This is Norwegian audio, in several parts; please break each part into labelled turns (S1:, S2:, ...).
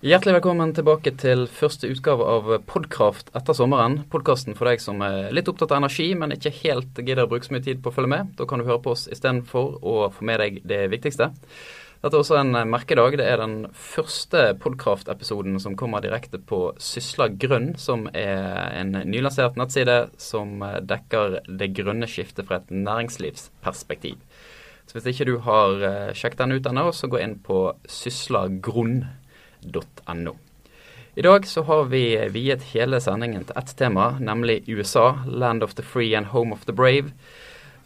S1: Hjertelig velkommen tilbake til første utgave av Podkraft etter sommeren. Podkasten for deg som er litt opptatt av energi, men ikke helt gidder å bruke så mye tid på å følge med. Da kan du høre på oss istedenfor å få med deg det viktigste. Dette er også en merkedag. Det er den første Podkraft-episoden som kommer direkte på Sysla Grønn, som er en nylansert nettside som dekker det grønne skiftet fra et næringslivsperspektiv. Så hvis ikke du har eh, sjekket den ut ennå, så gå inn på syslagrunn.no no. I dag så har vi viet hele sendingen til ett tema, nemlig USA, land of the free and home of the brave.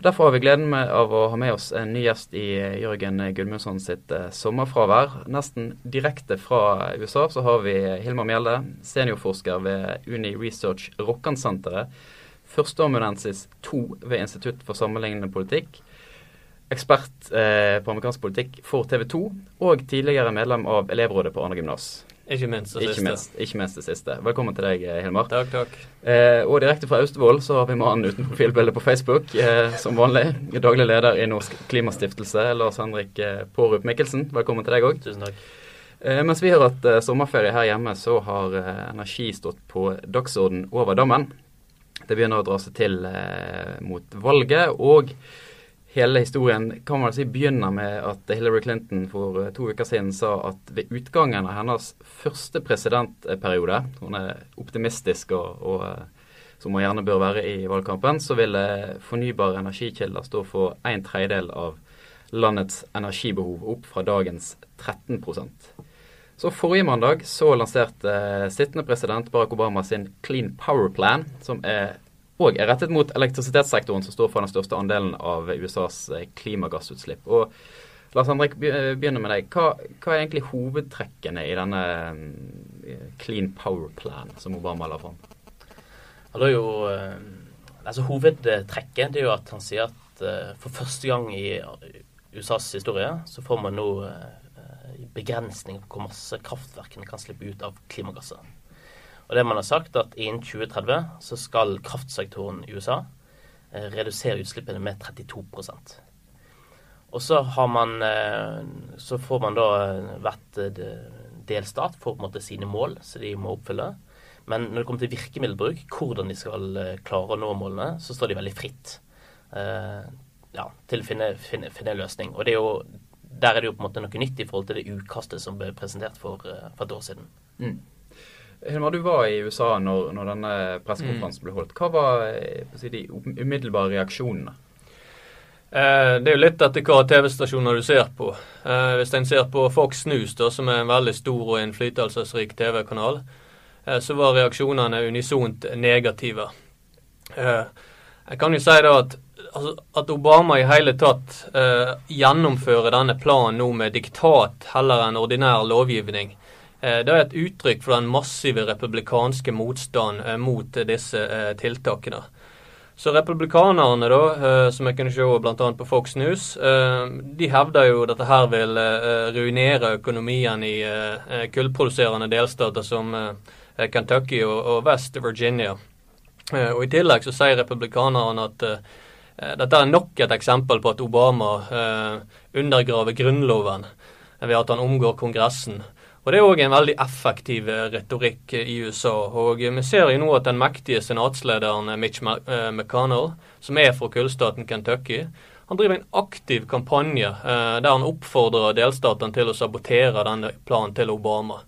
S1: Derfor har vi gleden av å ha med oss en ny gjest i Jørgen Gudmundsson sitt eh, sommerfravær. Nesten direkte fra USA så har vi Hilmar Mjelde, seniorforsker ved Uni Research Rokkansenteret. Førsteamanuensis 2 ved Institutt for sammenlignende politikk. Ekspert eh, på amerikansk politikk for TV 2, og tidligere medlem av elevrådet på Arne gymnas.
S2: Ikke minst det siste.
S1: Minst, ikke minst det siste. Velkommen til deg, Hilmar.
S2: Takk, takk.
S1: Eh, og direkte fra Austevoll så har vi mannen uten profilbilde på Facebook, eh, som vanlig. Daglig leder i Norsk Klimastiftelse, Lars Henrik eh, Pårup Mikkelsen. Velkommen til deg òg.
S2: Tusen takk.
S1: Eh, mens vi har hatt eh, sommerferie her hjemme, så har eh, energi stått på dagsorden over dammen. Det begynner å dra seg til mot valget, og hele historien kan man si begynner med at Hillary Clinton for eh, to uker siden sa at ved utgangen av hennes første presidentperiode Hun er optimistisk og, og eh, som hun gjerne bør være i valgkampen, så vil eh, fornybare energikilder stå for en tredjedel av landets energibehov, opp fra dagens 13% Så Forrige mandag så lanserte sittende president Barack Obama sin Clean Power Plan, som er og er rettet mot elektrisitetssektoren, som står for den største andelen av USAs eh, klimagassutslipp. Og Lars Henrik, eh, begynner med deg. Hva, hva, er egentlig hovedtrekkene i denne eh, Clean Power Plan som Obama la fram?
S2: Jo, altså Hovedtrekket er jo at han sier at for første gang i USAs historie så får man nå begrensning på hvor masse kraftverkene kan slippe ut av klimagasser. Og det man har sagt, at innen 2030 så skal kraftsektoren i USA eh, redusere utslippene med 32% Og så har man eh, Så får man da eh, hvert delstat får på en måte sine mål som de må oppfylle. Men når det kommer til virkemiddelbruk, hvordan de skal klare å nå målene, så står de veldig fritt ja, til å finne, finne, finne en løsning. Og det er jo, der er det jo på en måte noe nytt i forhold til det utkastet som ble presentert for, for et år siden. Mm.
S1: Hilmar, du var i USA når, når denne pressekonferansen ble holdt. Hva var eh, si, de umiddelbare reaksjonene?
S2: Eh, det er jo litt etter hva TV-stasjoner du ser på. Eh, hvis en ser på Fox News, da, som er en veldig stor og innflytelsesrik TV-kanal, eh, så var reaksjonene unisont negative. Eh, jeg kan jo si da at, altså, at Obama i hele tatt eh, gjennomfører denne planen nå med diktat heller enn ordinær lovgivning, det er et uttrykk for den massive republikanske motstand eh, mot disse eh, tiltakene. Så republikanerne, da, som jeg kunne se bl.a. på Fox News, de hevder jo at dette her vil ruinere økonomien i kullproduserende delstater som Kentucky og West Virginia. Og I tillegg så sier republikanerne at dette er nok et eksempel på at Obama undergraver grunnloven ved at han omgår Kongressen. Og Det er òg en veldig effektiv eh, retorikk i USA. og Vi ser jo nå at den mektige senatslederen eh, Mitch eh, McConnell, som er fra kullstaten Kentucky, han driver en aktiv kampanje eh, der han oppfordrer delstatene til å sabotere denne planen til Obama.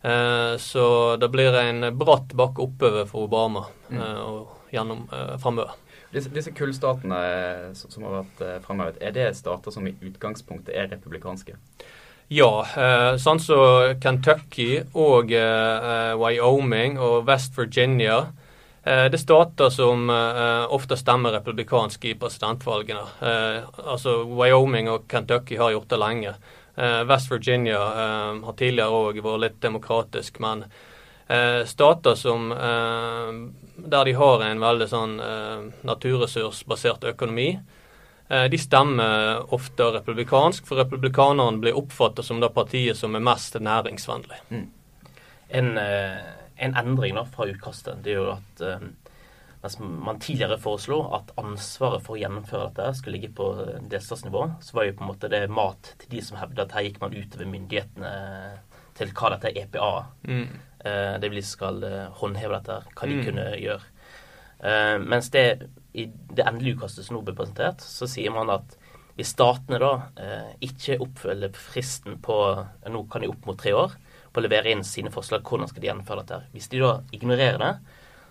S2: Eh, så det blir en bratt bakke oppover for Obama mm. eh, og gjennom framover.
S1: Disse, disse kullstatene som har vært framhevet, er det stater som i utgangspunktet er republikanske?
S2: Ja, eh, sånn som Kentucky og eh, Wyoming og West Virginia. Eh, det er stater som eh, ofte stemmer republikansk i presidentvalgene. Eh, altså Wyoming og Kentucky har gjort det lenge. Eh, West Virginia har tidligere òg vært litt demokratisk, men stater som der de har en veldig sånn naturressursbasert økonomi, Eh, de stemmer ofte republikansk, for republikanerne blir oppfattet som det partiet som er mest næringsvennlig. Mm.
S3: En, eh, en, endring da, fra utkastet det er jo at eh, mens man tidligere foreslo at ansvaret for å gjennomføre dette skulle ligge på delstatsnivå, så var jo på en måte det mat til de som hevder at her gikk man utover myndighetene til hva dette EPA
S2: Mm.
S3: eh, det vil si skal eh, håndheve dette, hva de
S2: Mm.
S3: kunne gjøre. Eh, mens det i det endelige utkastet som nå blir presentert, så sier man at hvis statene da eh, ikke oppfølger fristen på eh, Nå kan de opp mot tre år på å levere inn sine forslag, hvordan skal de gjennomføre dette. her. Hvis de da ignorerer det,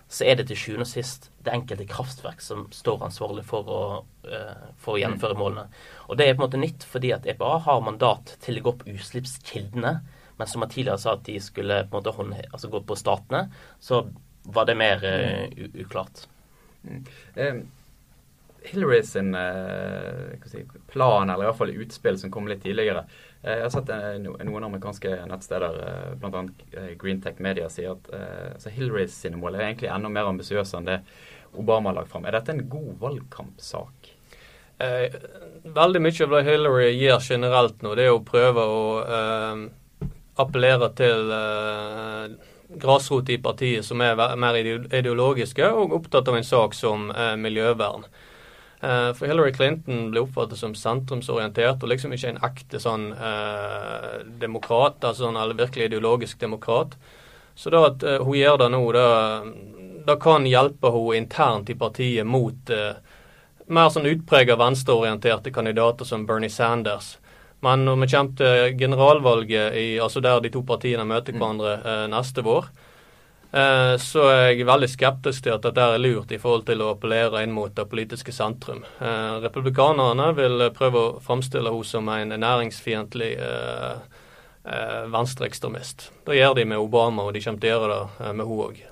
S3: så er det til sjuende og sist det enkelte kraftverk som står ansvarlig for å, eh, for å gjennomføre målene. Og det er på en måte nytt, fordi at EPA har mandat til å gå opp utslippskildene. Men som man tidligere sa at de skulle på en måte håndhe altså gå på statene, så var det mer eh, uklart.
S1: Eh, Hillary sin eh, si, plan, eller iallfall utspill som kom litt tidligere eh, Jeg har sett eh, noen amerikanske nettsteder, bl.a. Greentech Media, sier at eh, så Hillary sine mål er egentlig enda mer ambisiøse enn det Obama har lagt fram. Er dette en god valgkampsak?
S2: Eh, veldig mye av det Hillary gjør generelt nå, det er å prøve å eh, appellere til eh, grasrot i partiet som er mer ideologiske og opptatt av en sak som eh, miljøvern. Eh, for Hillary Clinton ble oppfattet som sentrumsorientert og liksom ikke en ekte sånn eh, demokrat, altså sånn, eller virkelig ideologisk demokrat. Så da at eh, hun gjør det nå, det, det kan hjelpe henne internt i partiet mot eh, mer sånn utprega venstreorienterte kandidater som Bernie Sanders. Men når vi kommer til generalvalget, i, altså der de to partiene møter hverandre eh, neste vår, eh, så er jeg veldig skeptisk til at dette er lurt i forhold til å appellere inn mot det politiske sentrum. Eh, republikanerne vil prøve å framstille henne som en næringsfiendtlig eh, eh, venstreekstremist. Det gjør de med Obama, og de kommer til å gjøre det eh, med henne òg.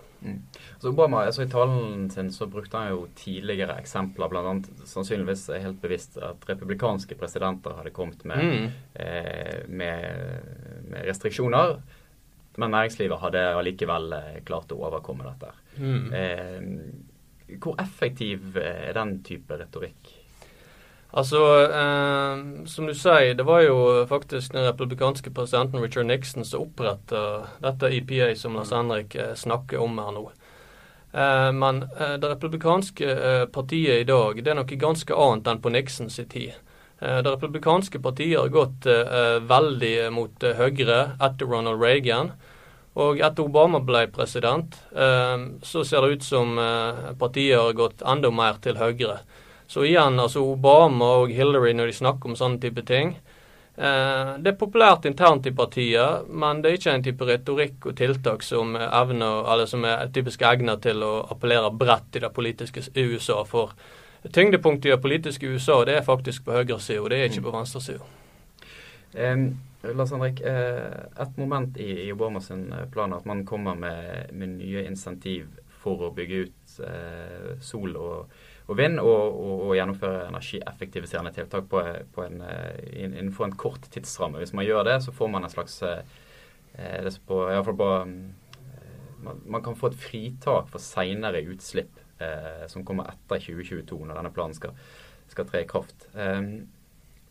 S1: Så Obama, altså I talen sin så brukte han jo tidligere eksempler, bl.a. sannsynligvis helt bevisst at republikanske presidenter hadde kommet med,
S2: Mm.
S1: eh, med, med restriksjoner. Men næringslivet hadde allikevel eh, klart å overkomme dette.
S2: Mm.
S1: Eh, hvor effektiv er den type retorikk?
S2: Altså, eh, som du sier, det var jo faktisk den republikanske presidenten Richard Nixon som oppretta dette EPA som Lars Henrik eh, snakker om her nå. Eh, men eh, det republikanske eh, partiet i dag det er noe ganske annet enn på Nixons tid. Eh, det republikanske partiet har gått veldig mot høyre etter Ronald Reagan. Og etter Obama ble president, så ser det ut som partiet har gått enda mer til høyre. Så igjen, altså Obama og Hillary når de snakker om sånne type ting eh, Det er populært internt i partiet, men det er ikke en type retorikk og tiltak som er evner, eller som er typisk egnet til å appellere bredt i det politiske USA. For tyngdepunktet i det politiske USA det er faktisk på høyresida, og det er ikke på venstresida.
S1: Um, Lars Henrik, eh, et moment i, Obama Obamas sin, eh, plan er at man kommer med, med nye insentiv for å bygge ut eh, sol og, og vind, og, og, og gjennomføre energieffektiviserende tiltak på, på en, eh, innenfor en kort tidsramme. Hvis man gjør det, så får man en slags eh, eh, på, på, man, man kan få et fritak for seinere utslipp eh, som kommer etter 2022, når denne planen skal, skal tre i kraft. Eh,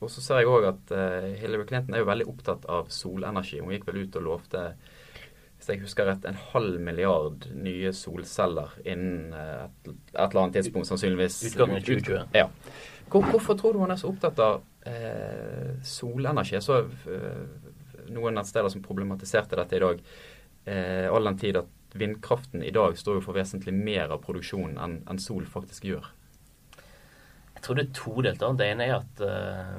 S1: og så ser jeg òg at eh, Hillary Clinton er jo veldig opptatt av solenergi. Hun gikk vel ut og lovte hvis jeg husker rett, en halv milliard nye solceller innen eh, et, et eller annet tidspunkt, sannsynligvis.
S3: Utgangen av 2020.
S1: Ja. Hvor, hvorfor tror du hun er så opptatt av eh, solenergi? Jeg så eh, noen nettsteder som problematiserte dette i dag, eh, all den tid at vindkraften i dag står jo for vesentlig mer av produksjonen enn en sol faktisk gjør.
S3: Jeg tror det er todelt. da. Det ene er at eh,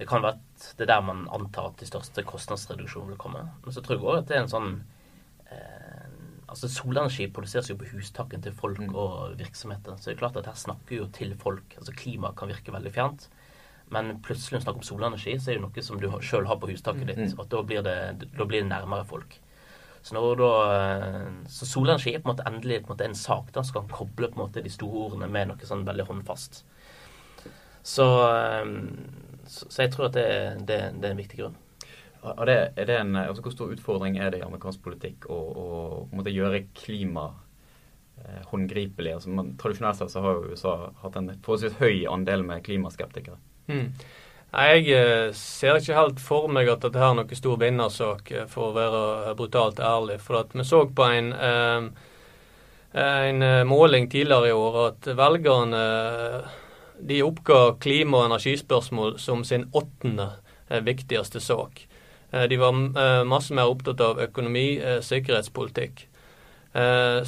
S3: det kan være at det er der man antar at de største kostnadsreduksjonene vil komme. Men så tror jeg òg at det er en sånn eh, Altså Solenergi produseres jo på hustakken til folk
S1: Mm.
S3: og virksomheter. Så det er klart at her snakker jo til folk. Altså Klimaet kan virke veldig fjernt. Men plutselig når du snakker om solenergi, så er det noe som du sjøl har på hustaket ditt.
S1: Mm.
S3: Og at da blir, det, da blir det nærmere folk. Så, da, eh, så solenergi er på en måte endelig på en, måte en sak da, som kan koble på en måte de store ordene med noe sånn veldig håndfast. Så, eh, så, jeg tror at det, det, det er en viktig grunn.
S1: Er det, er det en, altså Hvor stor utfordring er det i amerikansk politikk å, å gjøre klima eh, håndgripelig? Altså man, tradisjonelt sett så har jo USA hatt en forholdsvis høy andel med klimaskeptikere.
S2: Mm. Jeg eh, ser ikke helt for meg at dette er noen stor vinnersak, eh, for å være brutalt ærlig. For at vi så på en, eh, en eh, måling tidligere i år at velgerne eh, de oppga klima- og energispørsmål som sin åttende eh, viktigste sak. De var masse mer opptatt av økonomi, sikkerhetspolitikk.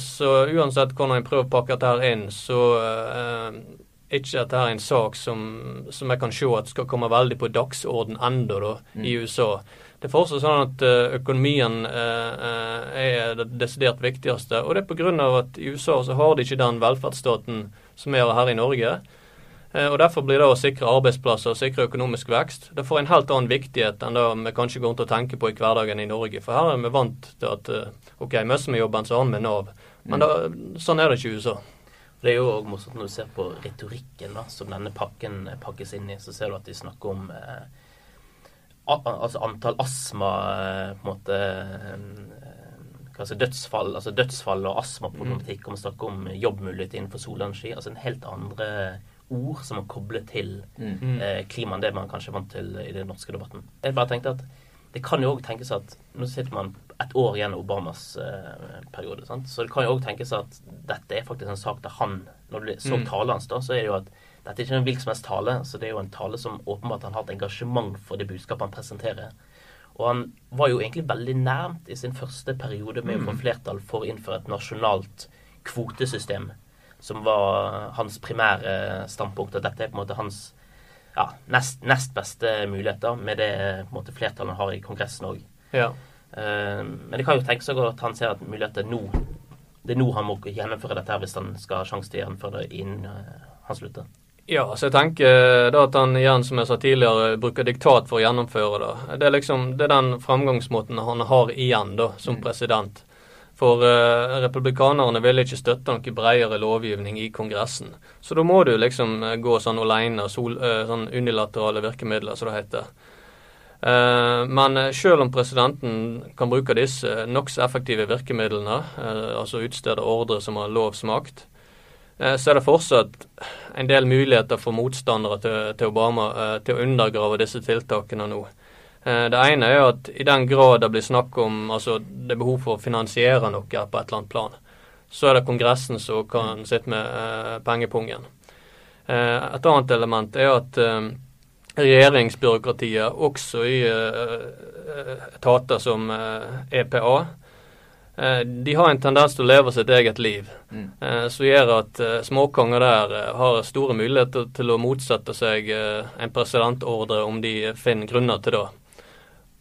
S2: Så uansett hvordan jeg prøver å pakke dette inn, så er ikke dette er en sak som, som, jeg kan se at skal komme veldig på dagsorden enda da, mm. i USA. Det er fortsatt sånn at økonomien er det desidert viktigste. Og det er pga. at i USA så har de ikke den velferdsstaten som vi har her i Norge. Eh, og Derfor blir det å sikre arbeidsplasser og sikre økonomisk vekst det får en helt annen viktighet enn det vi kanskje går rundt og tenker på i hverdagen i Norge. For her er vi vant til at eh, OK, mister vi jobben, så har vi Nav. Men da, sånn er det ikke i USA.
S3: Det er jo òg morsomt når du ser på retorikken da, som denne pakken pakkes inn i. Så ser du at de snakker om eh, altså antall astma eh, på en måte eh, altså dødsfall, altså dødsfall og astmaproblematikk. Mm. Og vi snakker om jobbmuligheter innenfor solenergi. Altså en helt andre ord som er koblet til mm. eh, klima enn det man kanskje er vant til i den norske debatten. Jeg bare tenkte at det kan jo òg tenkes at Nå sitter man et år igjen av Obamas eh, periode. Sant? Så det kan jo òg tenkes at dette er faktisk en sak der han Når du så mm. talen hans, da, så er det jo at dette er ikke en hvilken som helst tale. Så det er jo en tale som åpenbart han har et engasjement for det budskapet han presenterer. Og han var jo egentlig veldig nærmt i sin første periode med mm. å få mm. flertall for å innføre et nasjonalt kvotesystem som var hans primære standpunkt. At dette er på en måte hans ja, nest, nest, beste muligheter med det på en måte, flertallet har i Kongressen òg.
S2: Ja.
S3: Uh, men det kan jo tenke seg at han ser at muligheter nå Det er nå han må gjennomføre dette her hvis han skal ha sjanse til å gjennomføre det innen uh, han slutter.
S2: Ja, så jeg tenker da at han igjen, som jeg sa tidligere, bruker diktat for å gjennomføre det. Det er liksom, det er den framgangsmåten han har igjen da, som mm. president. For uh, republikanerne vil ikke støtte noe bredere lovgivning i Kongressen. Så da må du liksom uh, gå sånn alene, sol, uh, sånn unilaterale virkemidler, som det heter. men selv om presidenten kan bruke disse nokså effektive virkemidlene, altså utstede ordre som har lovsmakt, så er det fortsatt en del muligheter for motstandere til, til Obama til å undergrave disse tiltakene nå. Eh, det ene er at i den grad det blir snakk om altså det er behov for å finansiere noe på et eller annet plan, så er det Kongressen som kan sitte med eh, pengepungen. Eh, et annet element er at eh, regjeringsbyråkratiet, også i eh, etater som EPA, e de har en tendens til å leve sitt eget liv, mm. som gjør at småkonger der har store muligheter til å motsette seg en presidentordre om de finner grunner til det.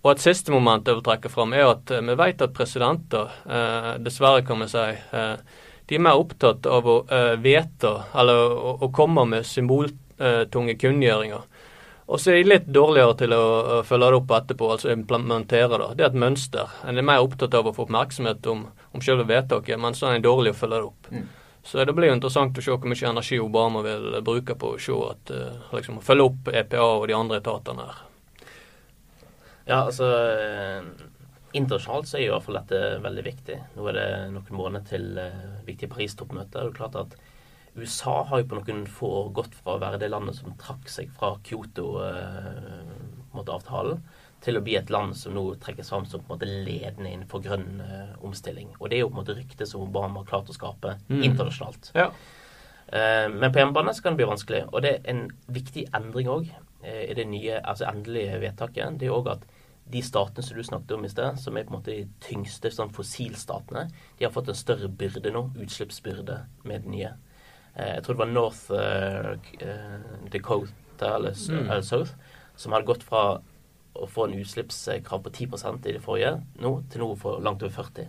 S2: Og Et siste moment jeg vil trekke fram, er at eh, vi vet at presidenter, eh, dessverre kan vi si, eh, de er mer opptatt av å eh, vite eller å, å, komme med symboltunge kunngjøringer. Og så er de litt dårligere til å, å følge det opp etterpå, altså implementere det. Det er et mønster. En er mer opptatt av å få oppmerksomhet om, om selve vedtaket, men så er en dårlig å følge det opp. Mm. Så det blir jo interessant å se hvor mye energi Obama vil bruke på å se at, liksom, følge opp EPA og de andre etatene her.
S3: Ja, altså eh, Internasjonalt så er i hvert fall dette veldig viktig. Nå er det noen måneder til uh, viktige Paris-toppmøte. Det er klart at USA har jo på noen få år gått fra å være det landet som trakk seg fra Kyoto-avtalen, uh, til å bli et land som nå trekkes fram som på en måte ledende innenfor grønn omstilling. Og det er jo på en måte ryktet som Obama har klart å skape mm. internasjonalt.
S2: Ja.
S3: men på hjemmebane så kan det bli vanskelig. Og det er en viktig endring òg i det nye, altså endelige vedtaket. Det er jo òg at de statene som du snakket om i sted, som er på en måte de tyngste sånn fossilstatene, de har fått en større byrde nå, utslippsbyrde, med det nye. Eh, jeg tror det var North uh, Dakota eller, mm. eller, South som hadde gått fra å få en utslippskrav på 10% i det forrige nå, til nå for langt over 40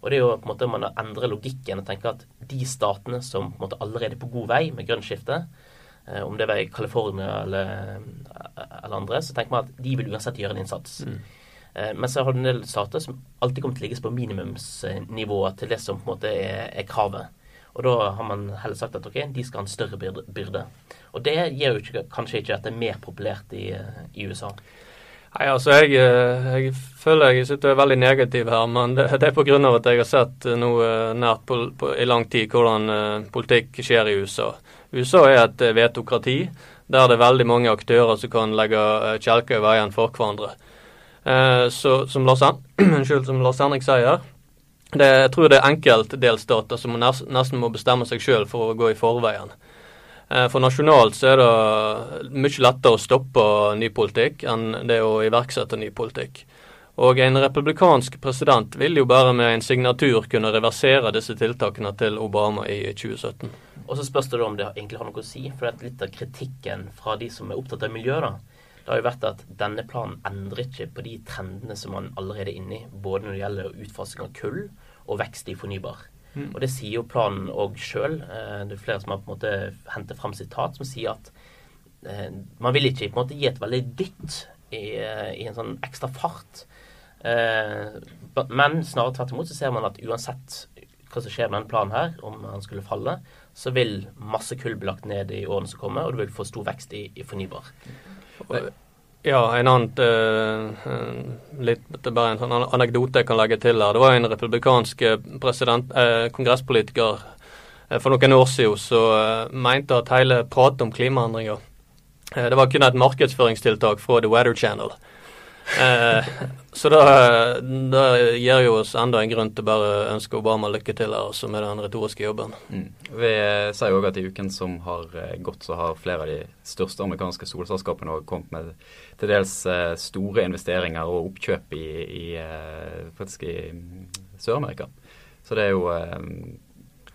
S3: og det er jo på en måte man endrer logikken og tenker at de statene som på en måte allerede er på god vei med grønt skifte, Eh, om det var i California eller, eller, andre, så tenker man at de vil uansett gjøre en innsats. Mm. Eh, men så har du en del stater som alltid kommer til å ligge på minimumsnivået til det som på en måte er, er, kravet. Og da har man heller sagt at ok, de skal ha en større byrde. Og det gjør jo ikke, kanskje ikke at det er mer populært i, i USA.
S2: Nei, altså jeg, eh, jeg, føler jeg sitter veldig negativ her, men det, det er pga. at jeg har sett noe nært på, på, i lang tid hvordan politikk skjer i USA. USA er et uh, vetokrati der det er veldig mange aktører som kan legge uh, kjelker i veien for hverandre. Uh, så som Lars, Unnskyld, som Lars Henrik sier, det, jeg tror det er enkeltdelstater som nesten må bestemme seg sjøl for å gå i forveien. Eh, for nasjonalt så er det mye lettere å stoppe ny politikk enn det å iverksette ny politikk. Og en republikansk president vil jo bare med en signatur kunne reversere disse tiltakene til Obama i 2017.
S3: Og så spørs det om det egentlig har noe å si. For at litt av kritikken fra de som er opptatt av miljø, da, det har jo vært at denne planen endrer ikke på de trendene som man allerede er inne i. Både når det gjelder utfasing av kull og vekst i fornybar. Mm. Og det sier jo planen òg sjøl. Eh, det er flere som har på en måte hentet fram sitat som sier at eh, man vil ikke på en måte gi et veldig dytt i, eh, i en sånn ekstra fart men snarere tvert imot så ser man at uansett hva som skjer med denne planen her, om han skulle falle, så vil masse kull bli lagt ned i årene som kommer, og du vil få stor vekst i, i fornybar.
S2: Ja, en annen uh, litt, Bare en sånn anekdote jeg kan legge til her. Det var en republikansk president, eh, kongresspolitiker eh, for noen år siden som eh, mente at hele pratet om klimaendringer det var kun et markedsføringstiltak fra The Weather Channel. Eh, så da, da, gir jo oss enda en grunn til bare å ønske Obama lykke til her også med den retoriske jobben. Mm.
S1: Vi sier jo at i uken som har eh, gått, så har flere av de største amerikanske solselskapene kommet med til dels eh, store investeringer og oppkjøp i, i faktisk i mm, Sør-Amerika. Så det er jo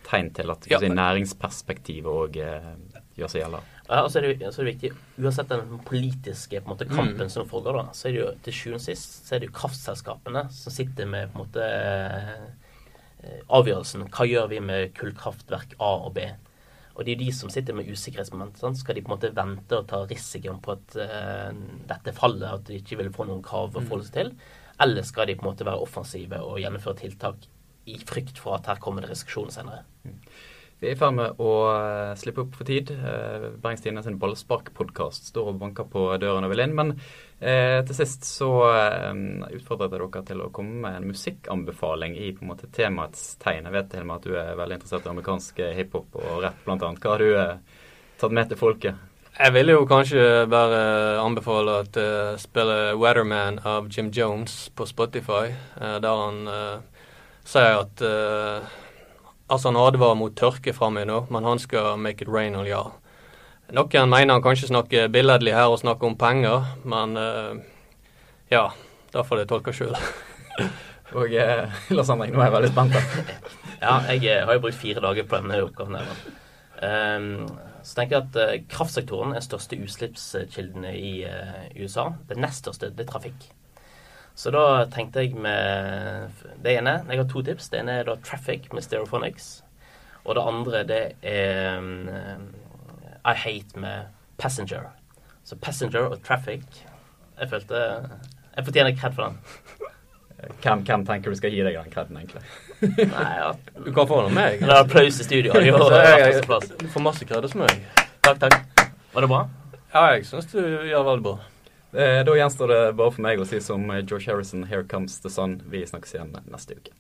S1: tegn til at ja. næringsperspektivet òg gjør seg gjeldende.
S3: Ja, og så er, det, så er det viktig, Uansett den politiske på måte, kampen mm. som foregår, da, så er det jo til sjuende og sist så er det jo kraftselskapene som sitter med på en måte eh, avgjørelsen. Hva gjør vi med kullkraftverk A og B? Og det er de som sitter med usikkerhetsmoment. Sånn. Skal de på en måte vente og ta risikoen på at uh, dette faller, at de ikke vil få noen krav å mm. forholde seg til? Eller skal de på en måte være offensive og gjennomføre tiltak i frykt for at her kommer det restriksjoner senere? Mm.
S1: Vi er i ferd med å uh, slippe opp for tid. Uh, Bergens Tidende sin ballsparkpodkast står og banker på døren og vil inn. Men eh, til sist så uh, utfordret jeg dere til å komme med en musikkanbefaling i på en måte temaets tegn. Jeg vet og at du er veldig interessert i amerikansk hiphop og rap, blant annet. Hva har du tatt med til folket?
S2: Jeg vil jo kanskje bare anbefale at uh, spille 'Weatherman' av Jim Jones på Spotify, der han sier at Altså Han advarer mot tørke framover nå, men han skal make it rain all year. Noen mener han kanskje snakker billedlig her og snakker om penger, men uh, ja, da får det tolke sjøl.
S1: og eh, Lars Henrik, nå er jeg veldig spent.
S3: ja, jeg eh, har jo brukt fire dager på denne oppgaven. her. Um, så tenker jeg at uh, Kraftsektoren er største utslippskildene i uh, USA. Det nest største det er trafikk. Så da tenkte jeg med det ene Jeg har to tips. Det ene er da Traffic med Stereophonics. Og det andre, det er um, I Hate med Passenger. Så Passenger og Traffic Jeg følte Jeg fortjener kred for den.
S1: Hvem, hvem, tenker du skal gi deg den kreden, egentlig?
S2: Nei, ja. Du kan få den av meg.
S3: Det er applaus i studio. Jo,
S2: du får masse kred hos meg.
S3: Takk, takk. Var det bra?
S2: Ja, jeg syns du gjør veldig bra.
S1: Eh, da gjenstår det bare for meg å si som George Harrison, 'Here Comes the Sun'. Vi snakkes igjen neste uke.